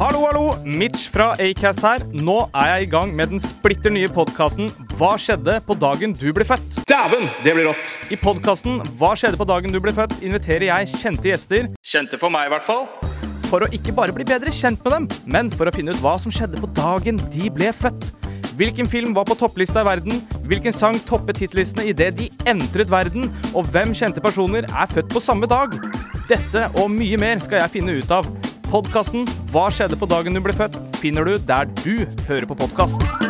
Hallo, hallo! Mitch fra Acast her. Nå er jeg i gang med den splitter nye podkasten Hva skjedde på dagen du ble født? Dæven, det blir rått! I podkasten Hva skjedde på dagen du ble født, inviterer jeg kjente gjester, kjente for meg i hvert fall, for å ikke bare bli bedre kjent med dem, men for å finne ut hva som skjedde på dagen de ble født. Hvilken film var på topplista i verden? Hvilken sang toppet hitlistene idet de entret verden? Og hvem kjente personer er født på samme dag? Dette og mye mer skal jeg finne ut av. Podkasten Hva skjedde på dagen du ble født? finner du der du hører på podkast.